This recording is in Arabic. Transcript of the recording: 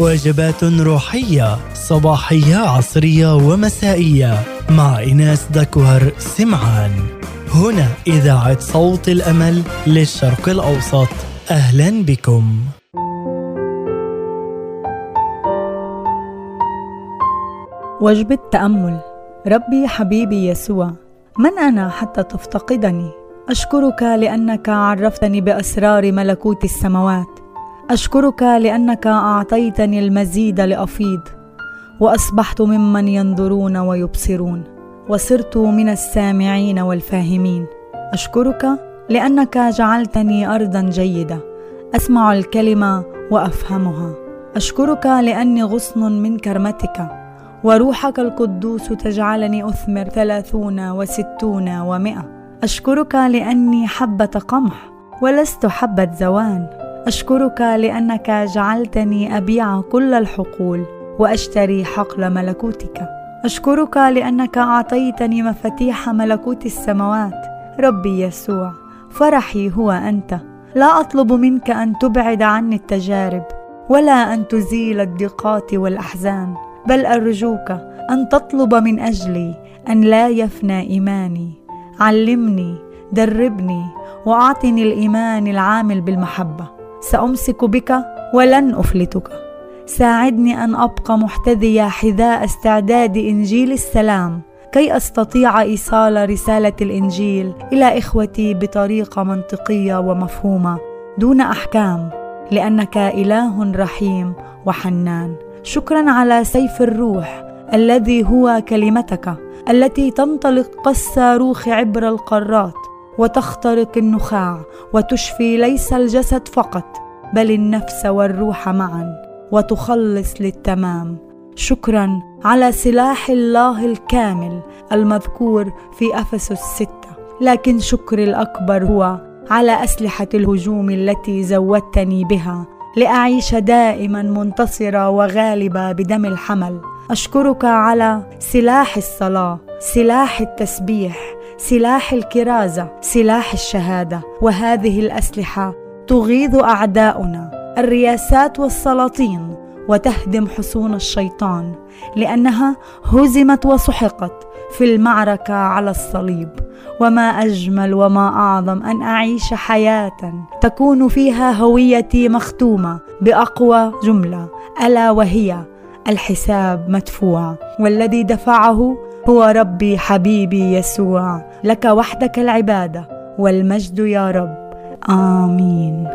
وجبات روحية صباحية عصرية ومسائية. مع إناس دكوهر سمعان. هنا إذاعة صوت الأمل للشرق الأوسط. أهلا بكم. وجبة تأمل ربي حبيبي يسوع من أنا حتى تفتقدني؟ أشكرك لأنك عرفتني بأسرار ملكوت السماوات. أشكرك لأنك أعطيتني المزيد لأفيض وأصبحت ممن ينظرون ويبصرون وصرت من السامعين والفاهمين. أشكرك لأنك جعلتني أرضا جيدة أسمع الكلمة وأفهمها. أشكرك لأني غصن من كرمتك وروحك القدوس تجعلني أثمر ثلاثون وستون ومئة. أشكرك لأني حبة قمح ولست حبة زوان. أشكرك لأنك جعلتني أبيع كل الحقول وأشتري حقل ملكوتك. أشكرك لأنك أعطيتني مفاتيح ملكوت السماوات. ربي يسوع فرحي هو أنت. لا أطلب منك أن تبعد عني التجارب ولا أن تزيل الضيقات والأحزان بل أرجوك أن تطلب من أجلي أن لا يفنى إيماني. علمني دربني وأعطني الإيمان العامل بالمحبة. سأمسك بك ولن أفلتك. ساعدني أن أبقى محتذية حذاء استعداد إنجيل السلام. كي أستطيع إيصال رسالة الإنجيل إلى إخوتي بطريقة منطقية ومفهومة دون أحكام لأنك إله رحيم وحنان. شكرا على سيف الروح الذي هو كلمتك التي تنطلق كالصاروخ عبر القارات. وتخترق النخاع وتشفي ليس الجسد فقط بل النفس والروح معا وتخلص للتمام. شكرا على سلاح الله الكامل المذكور في أفسس ستة. لكن شكري الأكبر هو على أسلحة الهجوم التي زودتني بها لأعيش دائما منتصرة وغالبة بدم الحمل. أشكرك على سلاح الصلاة. سلاح التسبيح سلاح الكرازة سلاح الشهادة وهذه الأسلحة تغيظ أعداؤنا. الرياسات والسلاطين وتهدم حصون الشيطان لأنها هزمت وسحقت في المعركة على الصليب. وما أجمل وما أعظم أن أعيش حياة تكون فيها هويتي مختومة بأقوى جملة ألا وهي الحساب مدفوع. والذي دفعه هو ربي حبيبي يسوع لك وحدك العبادة والمجد يا رب. آمين.